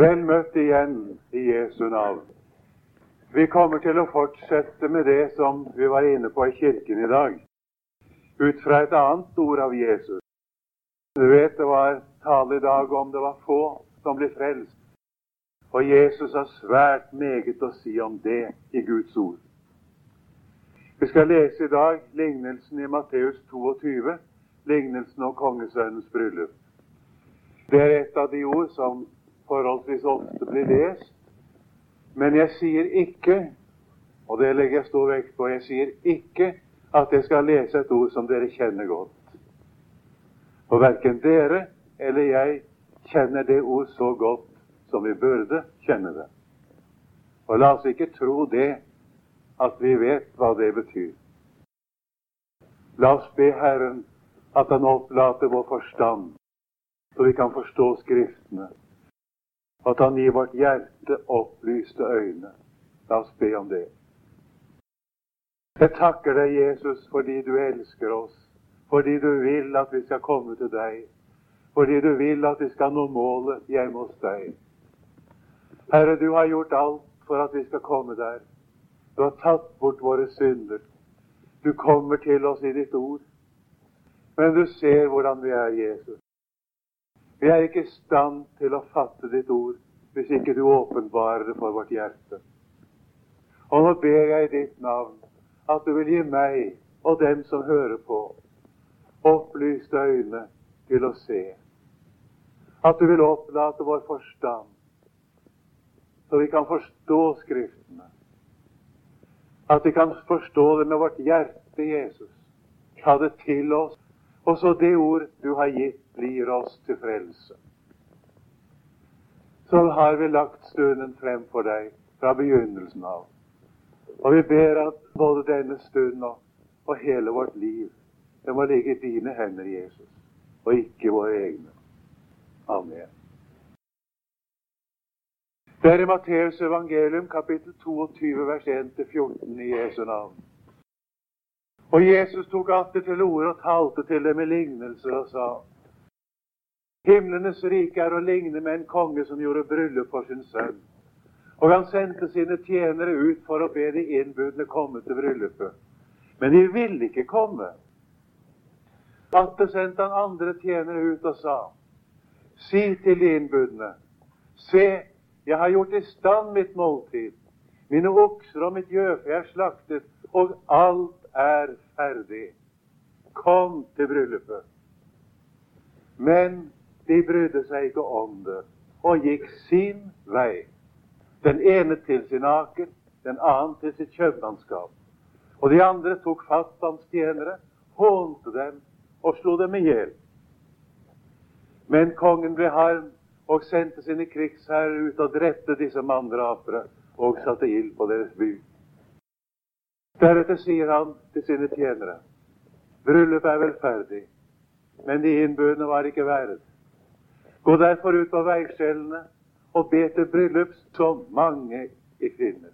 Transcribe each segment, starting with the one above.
Vel møtt igjen i Jesu navn. Vi kommer til å fortsette med det som vi var inne på i kirken i dag, ut fra et annet ord av Jesus. Du vet det var tale i dag om det var få som ble frelst. Og Jesus har svært meget å si om det i Guds ord. Vi skal lese i dag lignelsen i Matteus 22, lignelsen om kongesønnens bryllup. Det er et av de ord som forholdsvis ofte blir lest. Men jeg sier ikke, og det legger jeg stor vekt på, jeg sier ikke at jeg skal lese et ord som dere kjenner godt. For verken dere eller jeg kjenner det ord så godt som vi burde kjenne det. Og la oss ikke tro det at vi vet hva det betyr. La oss be Herren at Han opplater vår forstand, så vi kan forstå Skriftene at Han gir vårt hjerte opplyste øyne. La oss be om det. Jeg takker deg, Jesus, fordi du elsker oss, fordi du vil at vi skal komme til deg, fordi du vil at vi skal nå målet hjemme hos deg. Herre, du har gjort alt for at vi skal komme der. Du har tatt bort våre synder. Du kommer til oss i ditt ord. Men du ser hvordan vi er, Jesus. Vi er ikke i stand til å fatte ditt ord hvis ikke du åpenbarer det for vårt hjerte. Og nå ber jeg i ditt navn at du vil gi meg og dem som hører på, opplyste øyne til å se. At du vil opplate vår forstand, så vi kan forstå Skriftene. At vi kan forstå det med vårt hjerte, Jesus. Ta det til oss. Og så det ord du har gitt blir oss til frelse. Så har vi lagt stunden frem for deg fra begynnelsen av. Og vi ber at både denne stunden og, og hele vårt liv det må ligge i dine hender, Jesus, og ikke våre egne. Amen. Det er i Matteus evangelium kapittel 22 vers 1-14 i Jesu navn. Og Jesus tok atter til orde og talte til dem i lignelser og sa:" Himlenes rike er å ligne med en konge som gjorde bryllup for sin sønn. Og han sendte sine tjenere ut for å be de innbudne komme til bryllupet. Men de ville ikke komme. Atter sendte han andre tjenere ut og sa, Si til de innbudne, se, jeg har gjort i stand mitt måltid. Mine okser og mitt gjøfe er slaktet, og alt er ferdig. Kom til bryllupet. Men de brydde seg ikke om det og gikk sin vei. Den ene til sin aker, den annen til sitt kjøpmannskap. Og de andre tok fast hans tjenere, hånte dem og slo dem i hjel. Men kongen ble harm og sendte sine krigsherrer ut og drepte disse manndrapere og satte ild på deres by. Deretter sier han til sine tjenere, bryllupet er vel ferdig, men de innbudne var ikke verd. Gå derfor ut på veiskjellene og be til bryllup så mange i kvinner.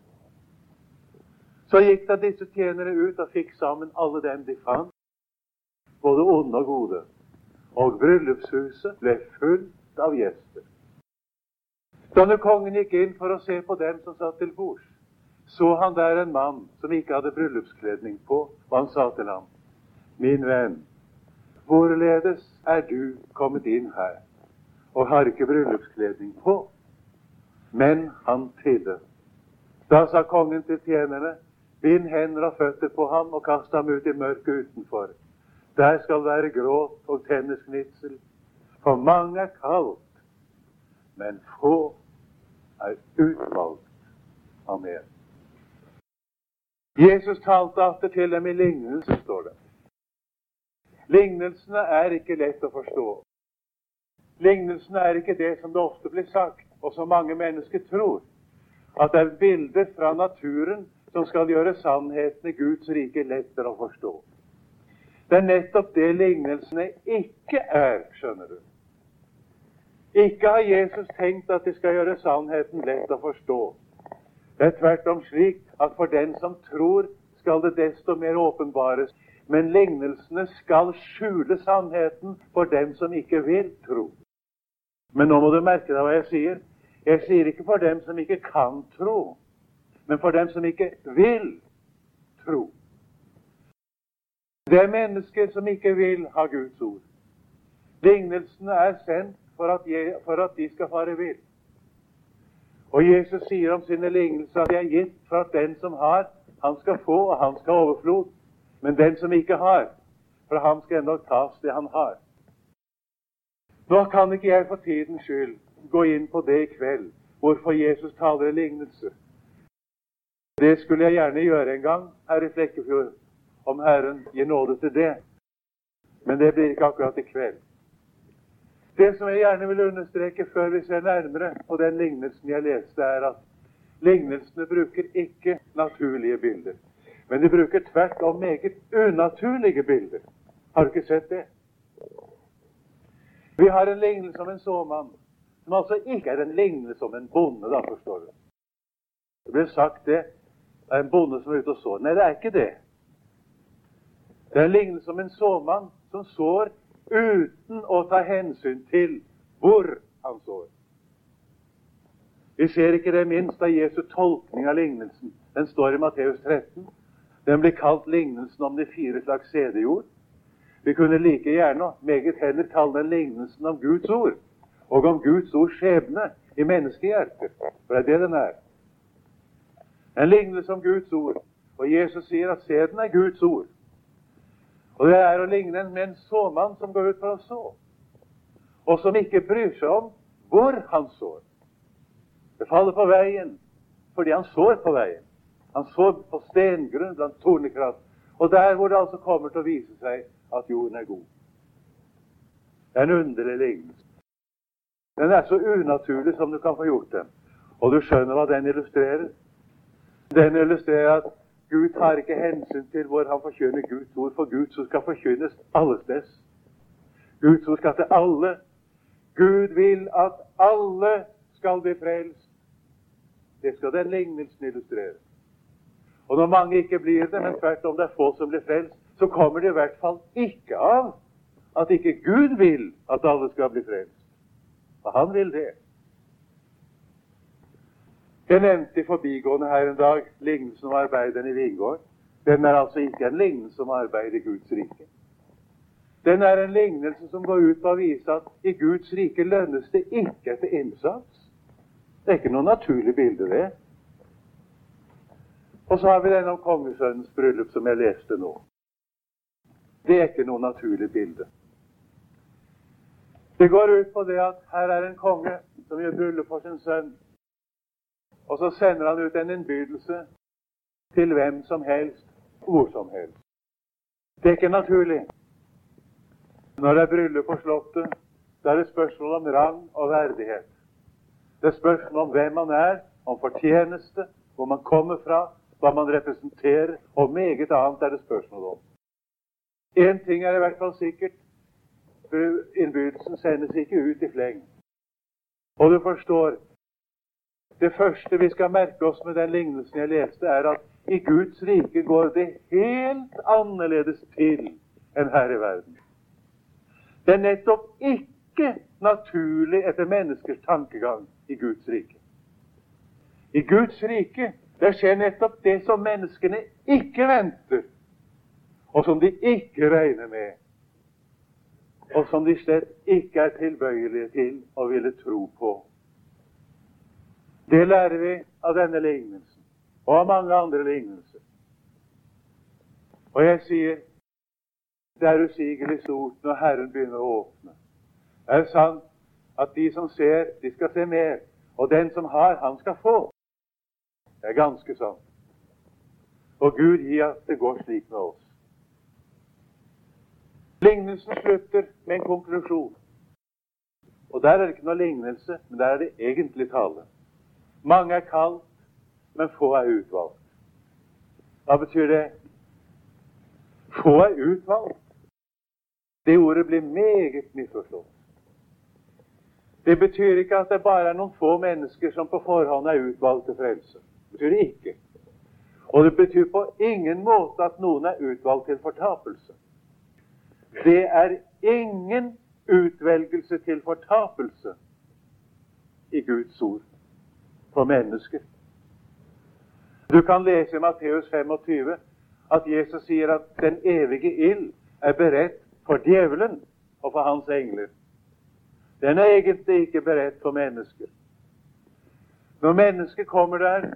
Så gikk da disse tjenere ut og fikk sammen alle dem de fant, både onde og gode. Og bryllupshuset ble fullt av gjester. Da når kongen gikk inn for å se på dem som satt til bords, så han der en mann som ikke hadde bryllupskledning på, og han sa til ham, Min venn, hvorledes er du kommet inn her? Og har ikke bryllupskledning på. Men han tidde. Da sa kongen til tjenerne, bind hender og føtter på ham og kast ham ut i mørket utenfor. Der skal være gråt og tennisgnitsel. For mange er kalt, men få er utvalgt. av mer. Jesus talte atter til dem i lignelse, står det. Lignelsene er ikke lett å forstå. Lignelsen er ikke det som det ofte blir sagt, og som mange mennesker tror, at det er bilder fra naturen som skal gjøre sannheten i Guds rike lettere å forstå. Det er nettopp det lignelsene ikke er, skjønner du. Ikke har Jesus tenkt at de skal gjøre sannheten lett å forstå. Det er tvert om slik at for den som tror, skal det desto mer åpenbares. Men lignelsene skal skjule sannheten for dem som ikke vil tro. Men nå må du merke deg hva jeg sier. Jeg sier ikke for dem som ikke kan tro, men for dem som ikke vil tro. Det er mennesker som ikke vil ha Guds ord. Lignelsene er sendt for at, jeg, for at de skal fare vill. Og Jesus sier om sine lignelser at de er gitt for at den som har, han skal få, og han skal overflod. Men den som ikke har, fra ham skal ennå tas det han har. Nå kan ikke jeg for tidens skyld gå inn på det i kveld, hvorfor Jesus taler i lignelse. Det skulle jeg gjerne gjøre en gang her i Flekkefjord, om Herren gir nåde til det. Men det blir ikke akkurat i kveld. Det som jeg gjerne vil understreke før vi ser nærmere på den lignelsen jeg leste, er at lignelsene bruker ikke naturlige bilder. Men de bruker tvert om meget unaturlige bilder. Har du ikke sett det? Vi har en lignelse om en såmann, som altså ikke er en lignelse om en bonde, da, forstår du. Det ble sagt det er en bonde som er ute og sår. Nei, det er ikke det. Det er en lignelse om en såmann som sår uten å ta hensyn til hvor han sår. Vi ser ikke det minst av Jesu tolkning av lignelsen. Den står i Matteus 13. Den blir kalt lignelsen om de fire slags sædejord. Vi kunne like gjerne meget heller kalle den lignelsen om Guds ord, og om Guds ords skjebne i menneskehjertet. For det er det den er. En lignelse om Guds ord. Og Jesus sier at sæden er Guds ord. Og det er å ligne med en såmann som går ut for å så, og som ikke bryr seg om hvor han sår. Det faller på veien fordi han sår på veien. Han sår på stengrunn blant tornekratt. Og der hvor det altså kommer til å vise seg at jorden er god. Det er en underlig lignelse. Den er så unaturlig som du kan få gjort den. Og du skjønner hva den illustrerer. Den illustrerer at Gud tar ikke hensyn til hvor han forkynner Guds ord, for Guds ord skal forkynnes allesteds. Guds ord skal til alle. Gud vil at alle skal bli frelst. Det skal den lignelsen illustrere. Og når mange ikke blir det, men tvert om det er få som blir frelst, så kommer det i hvert fall ikke av at ikke Gud vil at alle skal bli frelst. For han vil det. Jeg nevnte i forbigående her en dag lignelsen om arbeideren i vingården. Den er altså ikke en lignelse om arbeid i Guds rike. Den er en lignelse som går ut på å vise at i Guds rike lønnes det ikke etter innsats. Det er ikke noe naturlig bilde, det. Og så har vi den om kongesønnens bryllup, som jeg leste nå. Det er ikke noe naturlig bilde. Det går ut på det at her er en konge som gjør bryllup for sin sønn. Og så sender han ut en innbydelse til hvem som helst, hvor som helst. Det er ikke naturlig. Når det er bryllup på Slottet, da er det spørsmål om rang og verdighet. Det er spørsmål om hvem man er, om fortjeneste, hvor man kommer fra, hva man representerer, og meget annet er det spørsmål om. Én ting er i hvert fall sikkert. Innbydelsen sendes ikke ut i fleng. Og du forstår, det første vi skal merke oss med den lignelsen jeg leste, er at i Guds rike går det helt annerledes til enn her i verden. Det er nettopp ikke naturlig etter menneskers tankegang i Guds rike. I Guds rike der skjer nettopp det som menneskene ikke venter, og som de ikke regner med, og som de slett ikke er tilbøyelige til å ville tro på. Det lærer vi av denne lignelsen og av mange andre lignelser. Og jeg sier det er usigelig stort når Herren begynner å åpne. Det er sant at de som ser, de skal se mer. Og den som har, han skal få. Det er ganske sant. Og Gud gir at det går slik med oss. Lignelsen slutter med en konklusjon. Og der er det ikke noe lignelse, men der er det egentlig tale. Mange er kalt, men få er utvalgt. Hva betyr det? Få er utvalgt. Det ordet blir meget misforstått. Det betyr ikke at det bare er noen få mennesker som på forhånd er utvalgt til frelse. Det betyr det ikke. Og det betyr på ingen måte at noen er utvalgt til fortapelse. Det er ingen utvelgelse til fortapelse i Guds ord for mennesker. Du kan lese i Matteus 25 at Jesus sier at den evige ild er beredt for djevelen og for hans engler. Den er egentlig ikke beredt for mennesker. Når mennesket kommer der,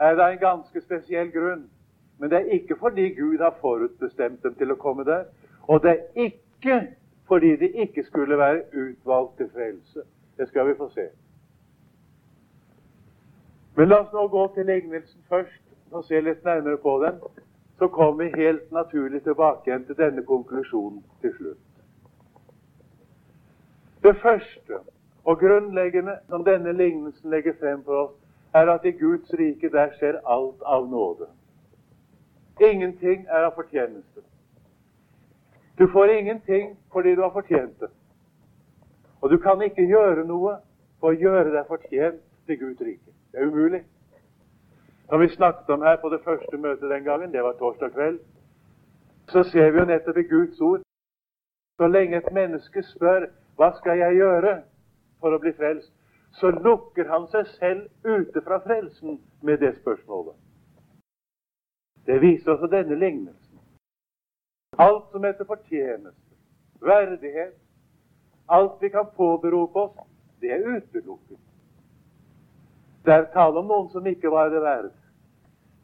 er det en ganske spesiell grunn. Men det er ikke fordi Gud har forutbestemt dem til å komme der. Og det er ikke fordi de ikke skulle være utvalgt til frelse. Det skal vi få se. Men la oss nå gå til lignelsen først og se litt nærmere på den. Så kommer vi helt naturlig tilbake igjen til denne konklusjonen til slutt. Det første og grunnleggende som denne lignelsen legger frem for oss, er at i Guds rike der skjer alt av nåde. Ingenting er av fortjeneste. Du får ingenting fordi du har fortjent det. Og du kan ikke gjøre noe for å gjøre deg fortjent til Guds rike. Det er umulig. Som vi snakket om her på det første møtet den gangen, det var torsdag kveld, så ser vi jo nettopp i Guds ord så lenge et menneske spør hva skal jeg gjøre for å bli frelst, så lukker han seg selv ute fra frelsen med det spørsmålet. Det viser også denne lignelsen. Alt som heter fortjeneste, verdighet, alt vi kan påberope oss, det er utelukket. Det er tale om noen som ikke var det verd.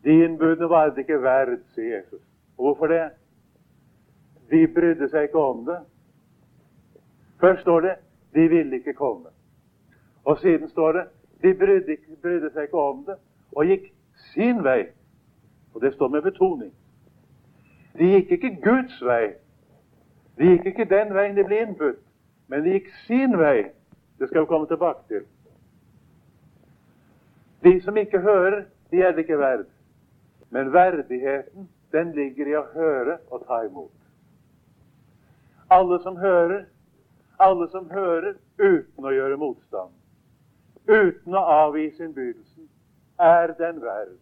De innbudne var det ikke verd, sier Jesus. Og hvorfor det? De brydde seg ikke om det. Først står det de ville ikke komme. Og siden står det de brydde, brydde seg ikke om det og gikk sin vei. Og det står med betoning. De gikk ikke Guds vei. De gikk ikke den veien de ble innbudt, men de gikk sin vei. Det skal vi komme tilbake til. De som ikke hører, de er det ikke verd. Men verdigheten, den ligger i å høre og ta imot. Alle som hører, alle som hører uten å gjøre motstand, uten å avvise innbydelsen, er den verd.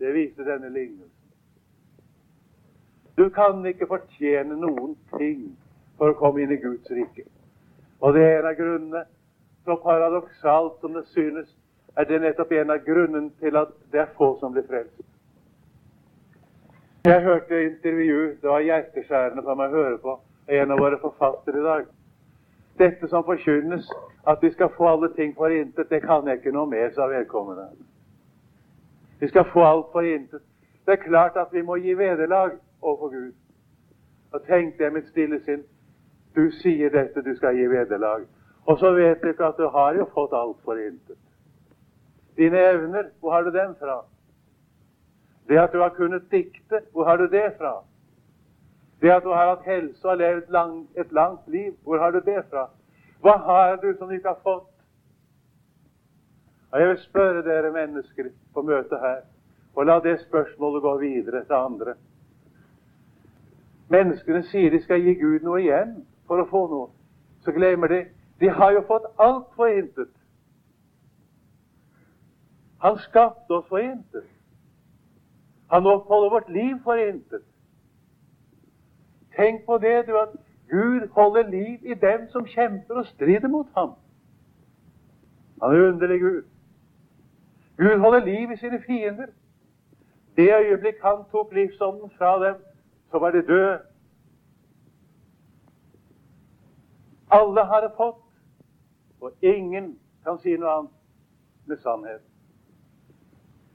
Det viser denne lignelsen. Du kan ikke fortjene noen ting for å komme inn i Guds rike. Og det er en av grunnene, så paradoksalt som det synes, er det nettopp en av grunnene til at det er få som blir frelst. Jeg hørte intervju, det var hjerteskjærende for meg å høre på, en av våre forfattere i dag. Dette som forkynnes, at vi skal få alle ting for intet, det kan jeg ikke noe med, sa vedkommende. Vi skal få alt for intet. Det er klart at vi må gi vederlag overfor Gud. Og tenk deg mitt stille sinn. Du sier dette, du skal gi vederlag. Og så vet du ikke at du har jo fått alt for intet. Dine evner, hvor har du dem fra? Det at du har kunnet dikte, hvor har du det fra? Det at du har hatt helse og levd lang, et langt liv, hvor har du det fra? Hva har du som du ikke har fått? Og Jeg vil spørre dere mennesker på møtet her, og la det spørsmålet gå videre til andre. Menneskene sier de skal gi Gud noe igjen for å få noe. Så glemmer de de har jo fått alt for intet. Han skapte oss for intet. Han oppholder vårt liv for intet. Tenk på det, du, at Gud holder liv i dem som kjemper og strider mot ham. Han er underlig Gud. Gud holder liv i sine fiender. Det øyeblikk han tok livsånden fra dem, så var de døde. Alle har det fått, og ingen kan si noe annet med sannhet.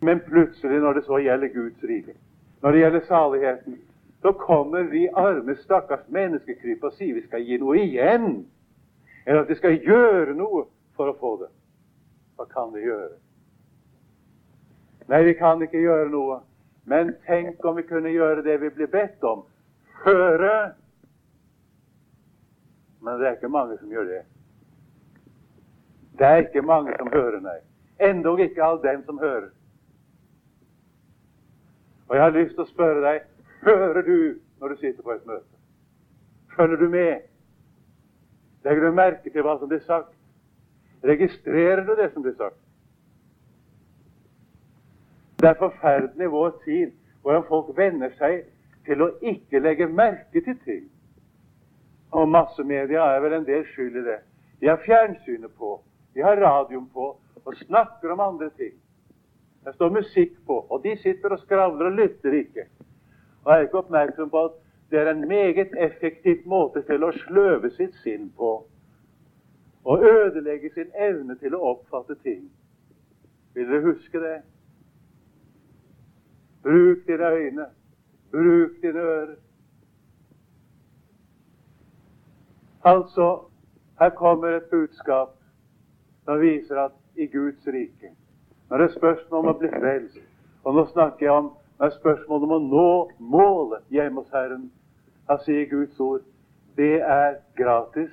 Men plutselig, når det så gjelder Guds rike, når det gjelder saligheten, så kommer vi arme, stakkars menneskekryp og sier vi skal gi noe igjen. Eller at vi skal gjøre noe for å få det. Hva kan vi gjøre? Nei, vi kan ikke gjøre noe. Men tenk om vi kunne gjøre det vi blir bedt om. Høre. Men det er ikke mange som gjør det. Det er ikke mange som hører, nei. Endog ikke all dem som hører. Og jeg har lyst til å spørre deg hører du når du sitter på et møte? Følger du med? Legger du merke til hva som blir sagt? Registrerer du det som blir sagt? Det er forferdelig vår tid hvordan folk venner seg til å ikke legge merke til ting. Og massemedia er vel en del skyld i det. De har fjernsynet på. De har radioen på og snakker om andre ting. Det står musikk på, og de sitter og skravler og lytter ikke. Og er ikke oppmerksom på at det er en meget effektiv måte til å sløve sitt sinn på. Og ødelegge sin evne til å oppfatte ting. Vil dere huske det? Bruk dine øyne. Bruk dine ører. Altså, her kommer et budskap som viser at i Guds rike Når det er spørsmål om å bli frelst, og nå snakker jeg om når det er spørsmål om å nå målet hjemme hos Herren, da sier Guds ord det er gratis.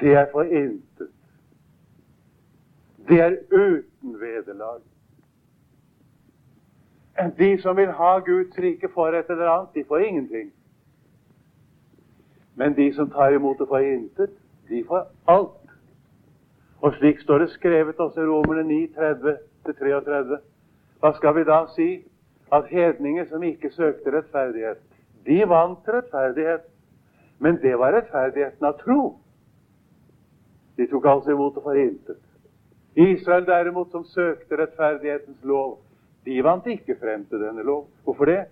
Det er for intet. Det er uten vederlag. De som vil ha Guds rike for et eller annet, de får ingenting. Men de som tar imot det for intet, de får alt. Og slik står det skrevet også i Romerne 9, 30-33. Hva skal vi da si? At hedninger som ikke søkte rettferdighet, de vant rettferdighet. Men det var rettferdigheten av tro. De tok altså imot det for intet. Israel derimot, som søkte rettferdighetens lov, de vant ikke frem til denne lov. Hvorfor det?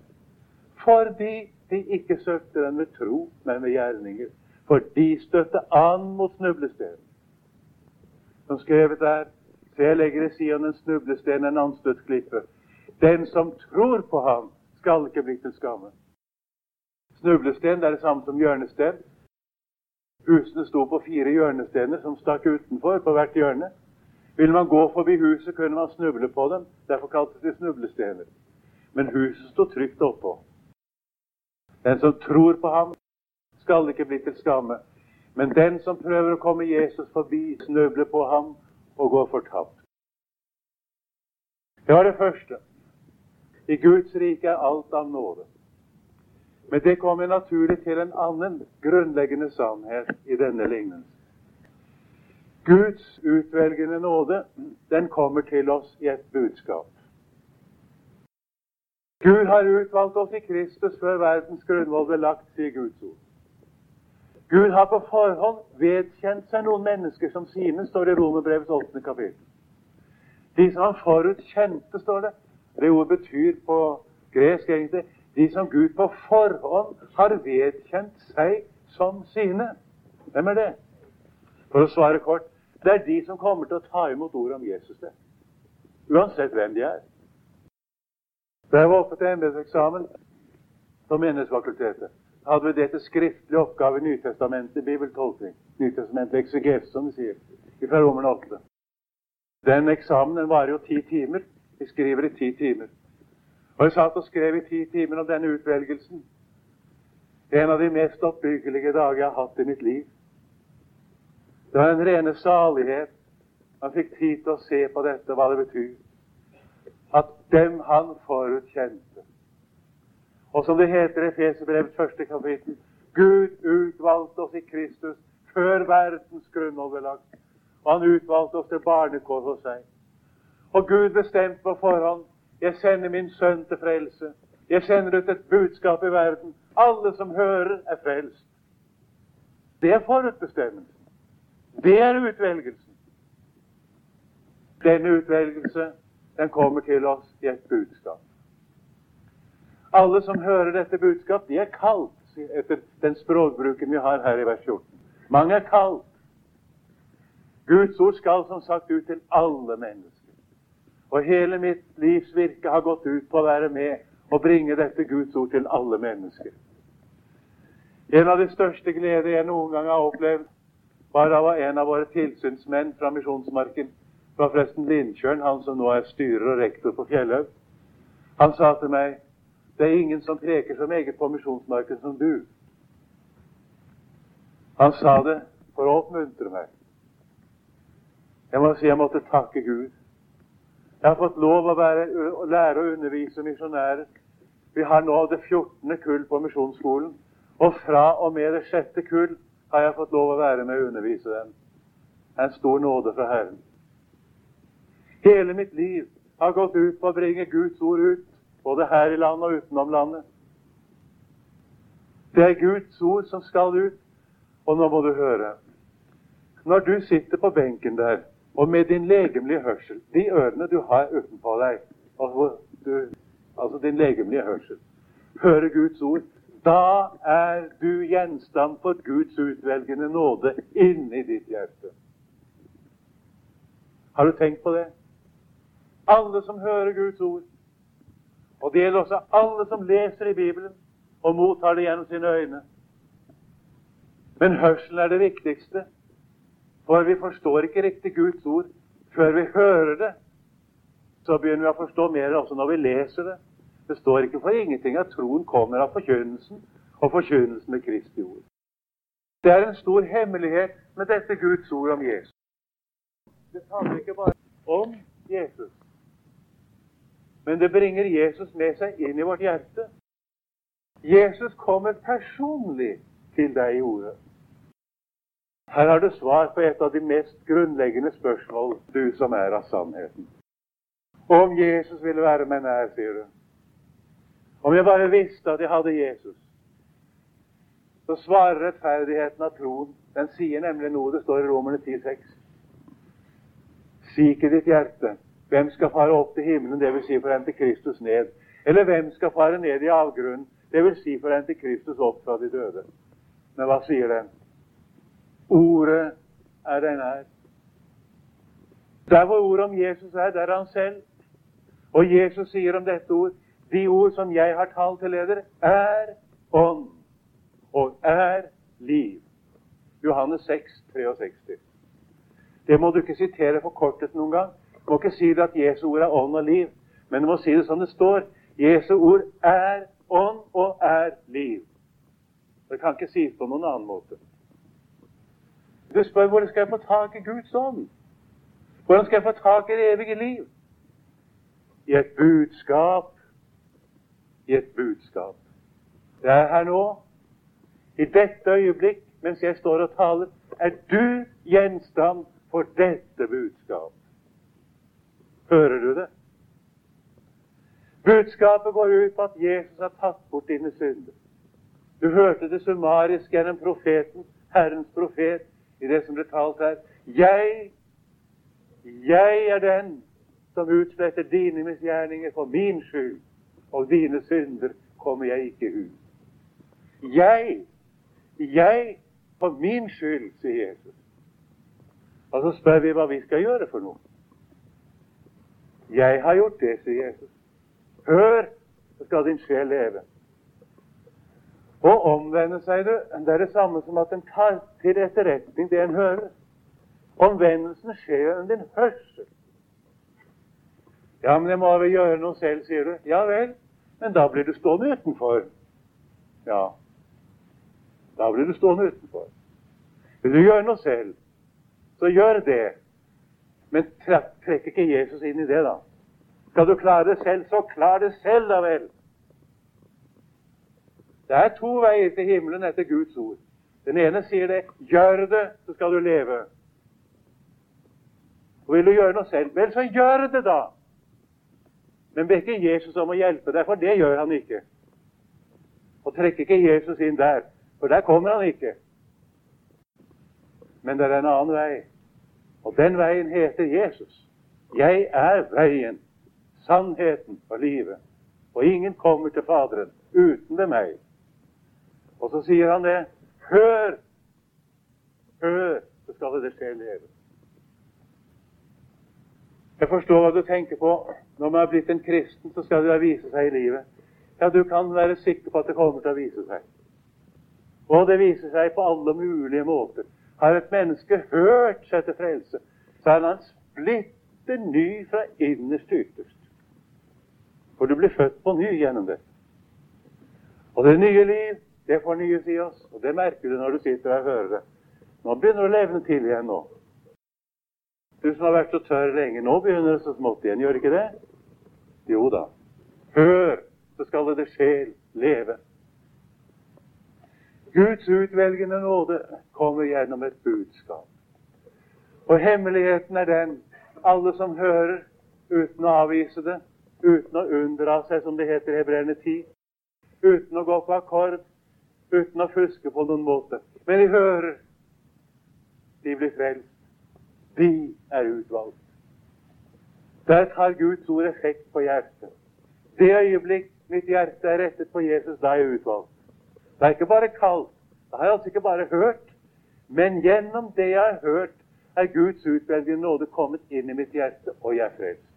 Fordi de ikke søkte den med tro, men med gjerninger. For de støtte an mot snublesteinen. Som skrevet er Se, jeg legger i Sion en snublesten, en anstøtt klippe. Den som tror på ham, skal ikke bli til skamme. Snublesten det er det samme som hjørnesten. Husene sto på fire hjørnestener som stakk utenfor på hvert hjørne. Vil man gå forbi huset, kunne man snuble på dem. Derfor kaltes de snublestener. Men huset sto trygt oppå. Den som tror på ham, skal ikke bli til skamme. Men den som prøver å komme Jesus forbi, snubler på ham og går fortapt. Det var det første. I Guds rike er alt av nåde. Men det kommer naturlig til en annen grunnleggende sannhet i denne lignelsen. Guds utvelgende nåde, den kommer til oss i et budskap. Gud har utvalgt oss i Kristus før verdens grunnvoll ble lagt, sier Guds ord. Gud har på forhånd vedkjent seg noen mennesker som sine, står det i Romerbrevets åttende kapittel. De som han forutkjente, står det. Det ordet betyr på gresk egentlig de som Gud på forhånd har vedkjent seg som sine. Hvem er det? For å svare kort det er de som kommer til å ta imot ordet om Jesus. det. Uansett hvem de er. Da jeg var oppe til embetseksamen på Menighetsfakultetet, hadde vi det til skriftlig oppgave i Nytestamentet, bibeltolkning. Nytestamentet ekseges, som de sier, fra Romerne 8. Den eksamen den varer jo ti timer. Vi skriver i ti timer. Og jeg satt og skrev i ti timer om denne utvelgelsen. En av de mest oppbyggelige dager jeg har hatt i mitt liv. Det var en rene salighet. Han fikk tid til å se på dette, hva det betyr at dem han forutkjente. Og som det heter i Efeserbrevets første kapittel Gud utvalgte oss i Kristus før verdens grunnhold ble. Og han utvalgte oss til barnekår hos seg. Og Gud bestemte på forhånd jeg sender min sønn til frelse. Jeg sender ut et budskap i verden. Alle som hører, er frelst. Det er forutbestemmelsen. Det er utvelgelsen. Denne utvelgelse den kommer til oss i et budskap. Alle som hører dette budskap, de er kalt etter den språkbruken vi har her i vers 14. Mange er kalt. Guds ord skal som sagt ut til alle mennesker. Og hele mitt livs virke har gått ut på å være med og bringe dette Guds ord til alle mennesker. En av de største gleder jeg noen gang har opplevd, var av en av våre tilsynsmenn fra Misjonsmarken det var forresten Lindtjørn, han som nå er styrer og rektor på Fjellhaug. Han sa til meg det er ingen som preker så meget på misjonsmarken som du. Han sa det for å oppmuntre meg. Jeg må si jeg måtte takke Gud. Jeg har fått lov å, være, lære å undervise misjonærer. Vi har nå det 14. kull på misjonsskolen. Og fra og med det sjette kull har jeg fått lov å være med og undervise dem. En stor nåde fra Herren. Hele mitt liv har gått ut på å bringe Guds ord ut, både her i landet og utenom landet. Det er Guds ord som skal ut, og nå må du høre. Når du sitter på benken der, og med din legemlige hørsel De ørene du har utenpå deg, altså, du, altså din legemlige hørsel, hører Guds ord, da er du gjenstand for Guds utvelgende nåde inni ditt hjerte. Har du tenkt på det? Alle som hører Guds ord, og det gjelder også alle som leser i Bibelen og mottar det gjennom sine øyne. Men hørselen er det viktigste. For vi forstår ikke riktig Guds ord før vi hører det. Så begynner vi å forstå mer også når vi leser det. Det står ikke for ingenting at troen kommer av forkynnelsen, og forkynnelsen med Kristi ord. Det er en stor hemmelighet med dette Guds ord om Jesus. Det handler ikke bare om Jesus, men det bringer Jesus med seg inn i vårt hjerte. Jesus kommer personlig til deg i ordet. Her har du svar på et av de mest grunnleggende spørsmål, du som er av sannheten. Om Jesus ville være meg nær, sier du. Om jeg bare visste at jeg hadde Jesus. Så svarer rettferdigheten av troen. Den sier nemlig noe det står i Romerne 10,6. Si ikke ditt hjerte. Hvem skal fare opp til himmelen, dvs. Si for å hente Kristus ned? Eller hvem skal fare ned i avgrunnen, dvs. Si for å hente Kristus opp fra de døde? Men hva sier den? Ordet er deg nær. Der hvor ordet om Jesus er, der er han selv. Og Jesus sier om dette ord de ord som jeg har talt til leder, er ånd og er liv. Johannes 6, 63. Det må du ikke sitere forkortet noen gang. Du må ikke si det at Jesu ord er ånd og liv, men du må si det som det står. Jesu ord er ånd og er liv. Det kan ikke sies på noen annen måte. Du spør hvordan skal jeg få tak i Guds ånd? Hvordan skal jeg få tak i det evige liv? I et budskap. I et budskap. Det er her nå. I dette øyeblikk, mens jeg står og taler, er du gjenstand for dette budskap. Hører du det? Budskapet går ut på at Jesus har tatt bort dine synder. Du hørte det summarisk gjennom profeten, Herrens profet, i det som ble talt her. Jeg, jeg er den som utsletter dine misgjerninger for min skyld, og dine synder kommer jeg ikke ut. Jeg, jeg for min skyld, sier Jesus. Og så spør vi hva vi skal gjøre for noe. Jeg har gjort det, sier Jesus. Hør, så skal din sjel leve. Å omvende seg, du, det er det samme som at en tar til etterretning det en hører. Omvendelsen skjer under din hørsel. Ja, men jeg må vel gjøre noe selv, sier du. Ja vel, men da blir du stående utenfor. Ja, da blir du stående utenfor. Vil du gjøre noe selv, så gjør det. Men trekk ikke Jesus inn i det, da. Skal du klare det selv, så klar det selv, da vel. Det er to veier til himmelen etter Guds ord. Den ene sier det 'gjør det, så skal du leve'. Og Vil du gjøre noe selv, vel, så gjør det, da. Men be ikke Jesus om å hjelpe deg, for det gjør han ikke. Og trekk ikke Jesus inn der, for der kommer han ikke. Men det er en annen vei, og den veien heter Jesus. Jeg er veien, sannheten og livet. Og ingen kommer til Faderen uten ved meg. Og så sier han det. Hør! Hør, så skal det skje leve. Jeg forstår hva du tenker på. Når man er blitt en kristen, så skal det da vise seg i livet. Ja, du kan være sikker på at det kommer til å vise seg. Og det viser seg på alle mulige måter. Har et menneske hørt seg til frelse, så er han splitter ny fra innerst til ytterst. For du blir født på ny gjennom det. Og det nye liv, det fornyes i oss. Og det merker du når du sitter og hører det. Nå begynner det å levne til igjen nå. Du som har vært så tørr lenge, nå begynner det så smått igjen. Gjør ikke det? Jo da. Hør, så skal det sjel leve. Guds utvelgende nåde kommer gjennom et budskap. Og hemmeligheten er den alle som hører uten å avvise det, uten å unndra seg, som det heter i Hebreerne 10, uten å gå på akkord, uten å fuske på noen måte. Men de hører. de blir frelst. De er utvalgt. Der tar Guds ord effekt på hjertet. Det øyeblikk mitt hjerte er rettet på Jesus, da er jeg utvalgt. Det er ikke bare kalt. Det har jeg altså ikke bare hørt. Men gjennom det jeg har hørt, er Guds utvelgende nåde kommet inn i mitt hjerte, og jeg er frelst.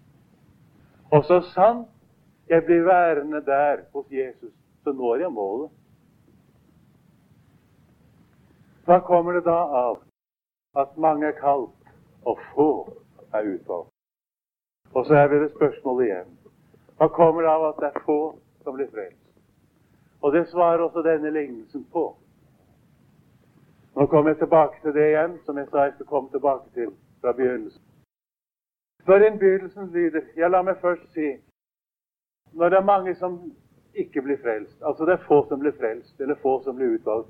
Og så sant jeg blir værende der hos Jesus, så når jeg målet. Hva kommer det da av at mange er kalt, og få er utvalgt? Og så er vi ved spørsmålet igjen. Hva kommer det av at det er få som blir frelst? Og det svarer også denne lignelsen på. Nå kommer jeg tilbake til det igjen, som jeg sa jeg skulle komme tilbake til fra begynnelsen. Når innbydelsen lyder Ja, la meg først si Når det er mange som ikke blir frelst, altså det er få som blir frelst, eller få som blir utvalgt,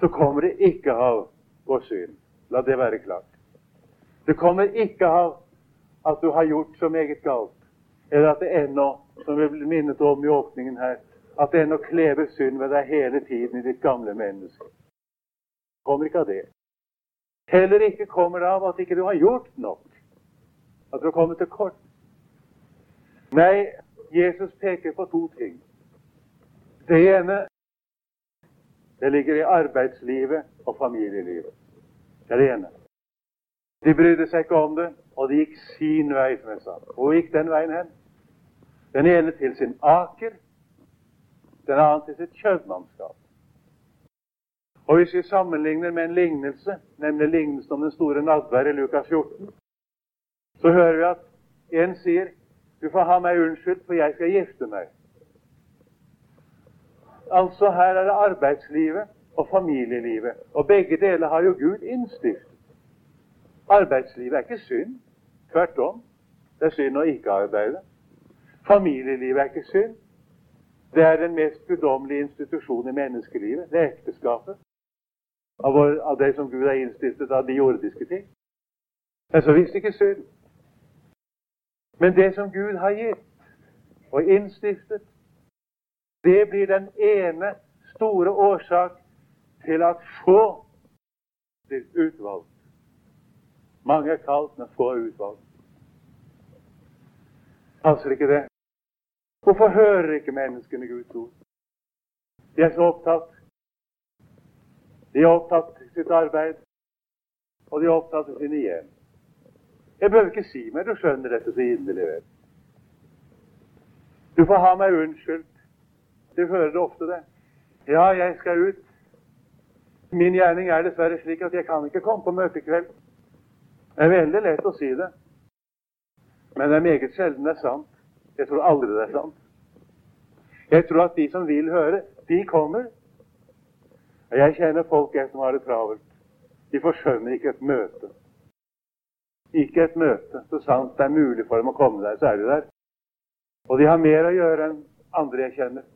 så kommer det ikke av vår syn. La det være klart. Det kommer ikke av at du har gjort så meget galt, eller at det ennå, som vi ble minnet om i åpningen her, at det ennå klever synd ved deg hele tiden i ditt gamle menneske. Kommer ikke av det. Heller ikke kommer det av at ikke du har gjort nok, at du har kommet til kort. Nei, Jesus peker på to ting. Det ene det ligger i arbeidslivet og familielivet. Det er det ene. De brydde seg ikke om det, og de gikk sin vei, som jeg sa. Hvor gikk den veien hen? Den ene til sin aker, den andre til sitt kjøpmannskap. Og hvis vi sammenligner med en lignelse, nemlig lignelsen om den store nadvær i Lukas 14, så hører vi at en sier du får ha meg unnskyldt, for jeg skal gifte meg. Altså her er det arbeidslivet og familielivet. Og begge deler har jo Gud innstiftet. Arbeidslivet er ikke synd. Tvert om. Det er synd å ikke arbeide. Familielivet er ikke synd. Det er den mest guddommelige institusjonen i menneskelivet. Det er ekteskapet. Av, vår, av det som Gud har innstiftet av de jordiske ting. Det er så visst ikke synd. Men det som Gud har gitt og innstiftet, det blir den ene store årsak til at få blir utvalgt. Mange er kalt, men få er utvalgt. Passer ikke det? Hvorfor hører ikke menneskene Guds ord? De er så opptatt. De er opptatt i sitt arbeid, og de er opptatt i sine hjem. Jeg behøver ikke si mer, du skjønner dette så inderlig vel. Du får ha meg unnskyldt. Du hører det ofte, det. Ja, jeg skal ut. Min gjerning er dessverre slik at jeg kan ikke komme på møtekveld. Det er veldig lett å si det, men det er meget sjelden det er sant. Jeg tror aldri det er sant. Jeg tror at de som vil høre, de kommer. Jeg kjenner folk jeg som har det travelt. De forskjønner ikke et møte. Ikke et møte. Så sant det er mulig for dem å komme der, så er de der. Og de har mer å gjøre enn andre jeg kjenner.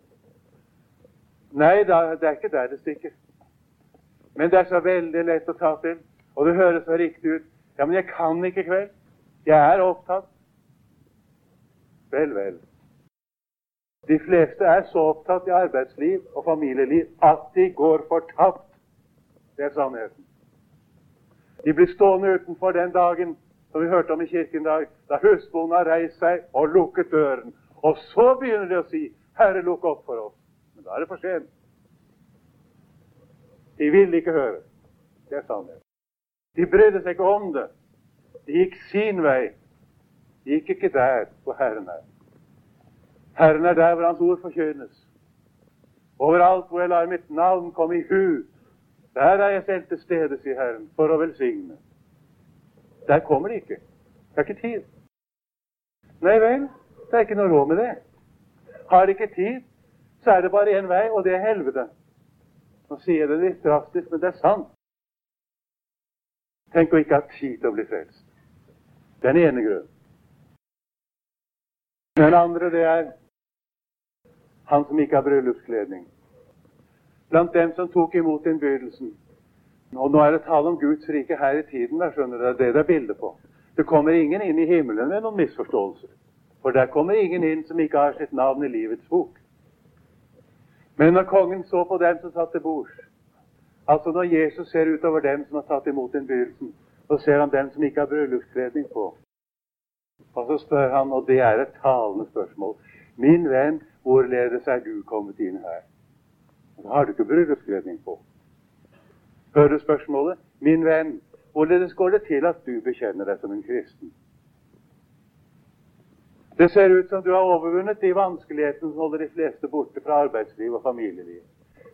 Nei, det er ikke der det stikker. Men det er så veldig lett å ta til. Og det høres så riktig ut. Ja, men jeg kan ikke i kveld. Jeg er opptatt. Vel, vel. De fleste er så opptatt i arbeidsliv og familieliv at de går fortapt. Det er sannheten. De blir stående utenfor den dagen som vi hørte om i kirken i dag, da husbonden har reist seg og lukket døren. Og så begynner de å si 'Herre, lukk opp for oss'. Men da er det for sent. De vil ikke høre. Det er sannheten. De brydde seg ikke om det. De gikk sin vei. De gikk ikke der hvor Herren er. Herren er der hvor Hans ord forkynnes. Overalt hvor jeg lar mitt navn komme i hu, der er jeg selv til stede, sier Herren, for å velsigne. Der kommer de ikke. Det er ikke tid. Nei vel, det er ikke noe råd med det. Har de ikke tid, så er det bare én vei, og det er helvete. Nå sier jeg det litt drastisk, men det er sant. Tenk å ikke ha tid til å bli frelst. Den ene grunnen. Den andre, det er han som ikke har bryllupskledning. Blant dem som tok imot innbydelsen. Og nå er det tale om Guds rike her i tiden. Der, skjønner du, Det er det det er bildet på. Det kommer ingen inn i himmelen med noen misforståelser. For der kommer ingen inn som ikke har sitt navn i livets bok. Men når kongen så på dem som satt til bords, altså når Jesus ser utover dem som har tatt imot innbydelsen, Så ser han den som ikke har bryllupskledning på. Og så spør han, og det er et talende spørsmål Min venn, hvorledes er du kommet inn her? Da har du ikke bryllupskledning på. Hører du spørsmålet? Min venn, hvorledes går det til at du bekjenner deg som en kristen? Det ser ut som du har overvunnet de vanskelighetene som holder de fleste borte fra arbeidsliv og familieliv.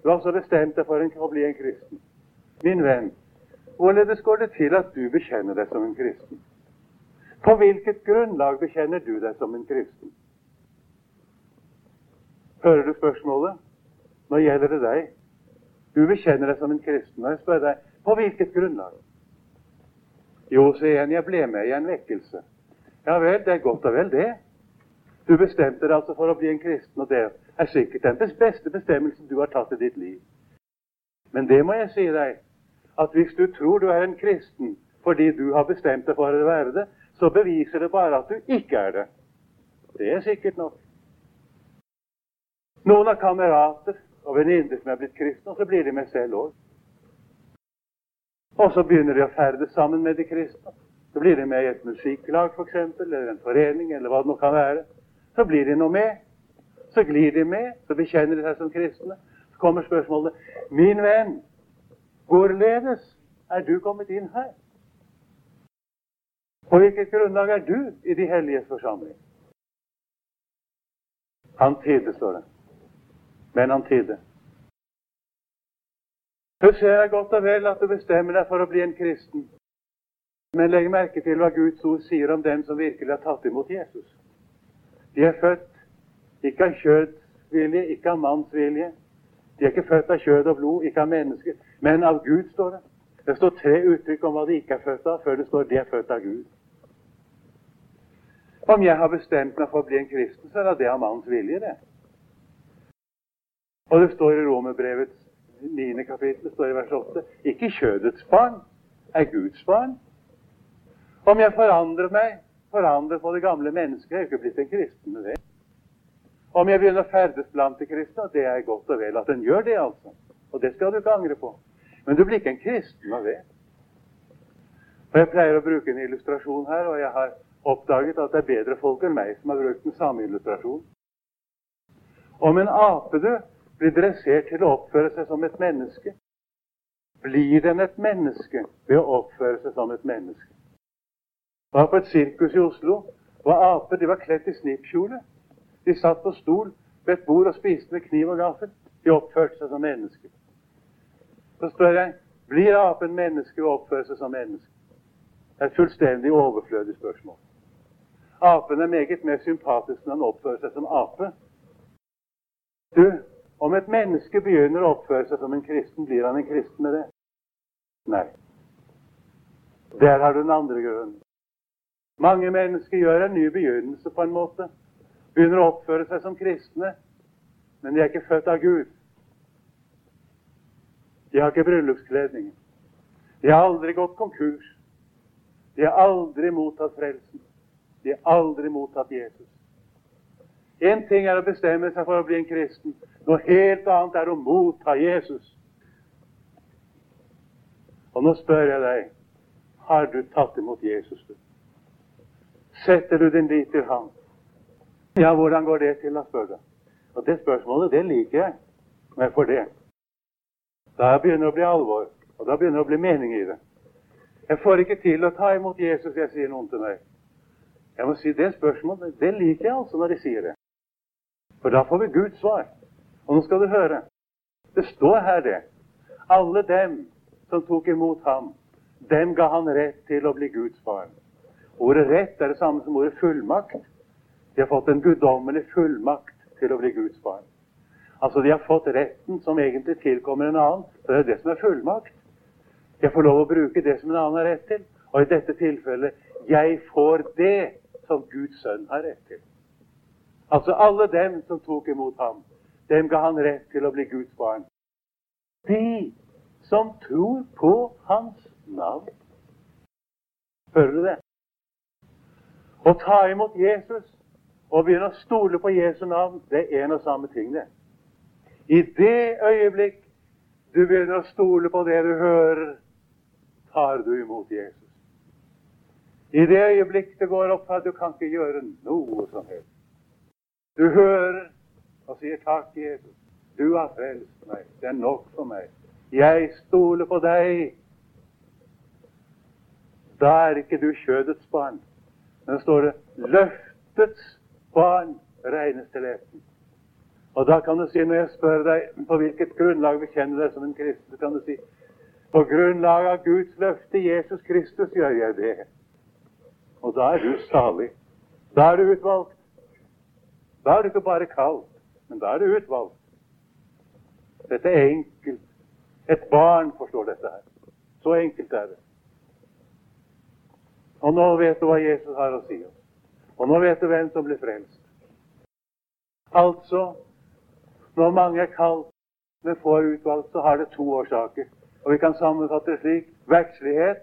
Du har altså bestemt deg for å bli en kristen. Min venn, hvorledes går det til at du bekjenner deg som en kristen? På hvilket grunnlag bekjenner du deg som en kristen? Hører du spørsmålet? Nå gjelder det deg. Du bekjenner deg som en kristen. Og jeg spør deg på hvilket grunnlag? Jo, sier en, jeg ble med i en vekkelse. Ja vel, det er godt og vel, det. Du bestemte deg altså for å bli en kristen, og det er sikkert den beste bestemmelsen du har tatt i ditt liv. Men det må jeg si deg, at hvis du tror du er en kristen fordi du har bestemt deg for å være det, så beviser det bare at du ikke er det. Det er sikkert nok. Noen har kamerater og venninner som er blitt kristne, og så blir de med selv òg. Og så begynner de å ferdes sammen med de kristne. Så blir de med i et musikklag f.eks., eller en forening, eller hva det nå kan være. Så blir de noe med. Så glir de med, så bekjenner de seg som kristne. Så kommer spørsmålet Min venn, hvorledes er du kommet inn her? På hvilket grunnlag er du i de helliges forsamling? Han tidde, står det. Men han tidde. Så ser jeg godt og vel at du bestemmer deg for å bli en kristen. Men legg merke til hva Guds ord sier om dem som virkelig har tatt imot Jesus. De er født ikke av kjødsvilje, ikke av manns vilje. De er ikke født av kjød og blod, ikke av mennesker, men av Gud, står det. Det står tre uttrykk om hva de ikke er født av, før det står de er født av Gud. Om jeg har bestemt meg for å bli en kristen, så er det av mannens vilje, det. Og det står i Romerbrevets 9. kapittel, står i vers 8, ikke kjødets barn er Guds barn. Om jeg forandrer meg forandret på det gamle mennesket. Jeg er ikke blitt en kristen med det. Om jeg begynner å ferdes blant de kristne, og det er godt og vel at en gjør det, altså. Og det skal du ikke angre på. Men du blir ikke en kristen av det. Og Jeg pleier å bruke en illustrasjon her, og jeg har oppdaget at det er bedre folk enn meg som har brukt den samme illustrasjonen. Om en ape du blir dressert til å oppføre seg som et menneske, blir den et menneske ved å oppføre seg som et menneske Jeg var på et sirkus i Oslo. Og aper de var kledd i snippkjole. De satt på stol ved et bord og spiste med kniv og gaffel. De oppførte seg som mennesker. Så spør jeg blir apen menneske og oppfører seg som menneske. Det er et fullstendig overflødig spørsmål. Apen er meget mer sympatisk når han oppfører seg som ape. Du, om et menneske begynner å oppføre seg som en kristen, blir han en kristen med det? Nei. Der har du den andre grunnen. Mange mennesker gjør en ny begynnelse på en måte. Begynner å oppføre seg som kristne, men de er ikke født av Gud. De har ikke bryllupskledningen. De har aldri gått konkurs. De har aldri mottatt frelsen. De har aldri mottatt Jesus. Én ting er å bestemme seg for å bli en kristen. Noe helt annet er å motta Jesus. Og nå spør jeg deg har du tatt imot Jesus. Setter du din lit til ham? Ja, hvordan går det til, da, spør du. Og Det spørsmålet det liker jeg Men for det. Da begynner det å bli alvor, og da begynner det å bli mening i det. Jeg får ikke til å ta imot Jesus, jeg sier noen til meg. Jeg må si Det spørsmålet det liker jeg altså når de sier det. For da får vi Guds svar. Og nå skal du høre. Det står her, det. Alle dem som tok imot ham, dem ga han rett til å bli Guds barn. Ordet rett er det samme som ordet fullmakt. De har fått en guddommelig fullmakt til å bli Guds barn. Altså, de har fått retten som egentlig tilkommer en annen. Så det er det som er fullmakt. Jeg får lov å bruke det som en annen har rett til. Og i dette tilfellet jeg får det som Guds sønn har rett til. Altså alle dem som tok imot ham, dem ga han rett til å bli Guds barn. De som tror på hans navn. Hører du det? Å ta imot Jesus og begynne å stole på Jesu navn, det er en og samme ting, det. I det øyeblikk du begynner å stole på det du hører, tar du imot Jesus. I det øyeblikk det går opp at du kan ikke gjøre noe som helst. Du hører og sier takk, Jesus. Du har frelst meg. Det er nok for meg. Jeg stoler på deg. Da er ikke du kjødets barn. Men det står det 'løftets barn regnes til etten'. Og da kan du si, når jeg spør deg på hvilket grunnlag bekjenner deg som en kristen, kan du si på grunnlag av Guds løfte Jesus Kristus gjør jeg det. Og da er du salig. Da er du utvalgt. Da er du ikke bare kalt, men da er du utvalgt. Dette er enkelt. Et barn forstår dette her. Så enkelt er det. Og nå vet du hva Jesus har å si oss. Og nå vet du hvem som blir frelst. Altså, når mange er kalt, men få utvalgt, så har det to årsaker. Og vi kan sammenfatte det slik verdslighet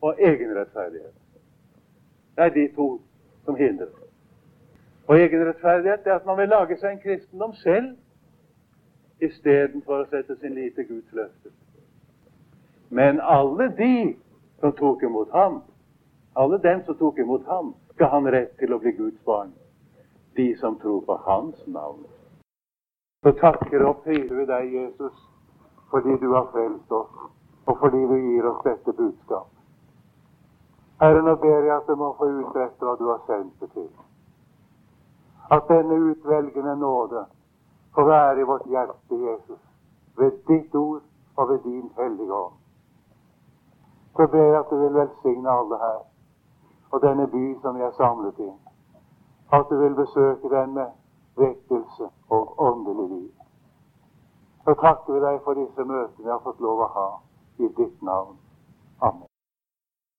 og egenrettferdighet. Det er de to som hindrer. Og egenrettferdighet er at man vil lage seg en kristendom selv istedenfor å sette sin lit til Guds løfter. Men alle de som tok imot ham, alle dem som tok imot ham, skal han rett til å bli Guds barn. De som tror på Hans navn. Så takker og priser vi deg, Jesus, fordi du har frelst oss, og fordi du gir oss dette budskap. Herre, nå ber jeg at du må få utrette hva du har sendt det til. At denne utvelgende nåde får være i vårt hjerte, Jesus, ved ditt ord og ved din hellige ånd. Så ber jeg at du vil velsigne alle her, og denne by som vi er samlet i. At du vil besøke den med vekkelse og åndelig liv. Så takker vi deg for disse møtene vi har fått lov å ha i ditt navn. Amen.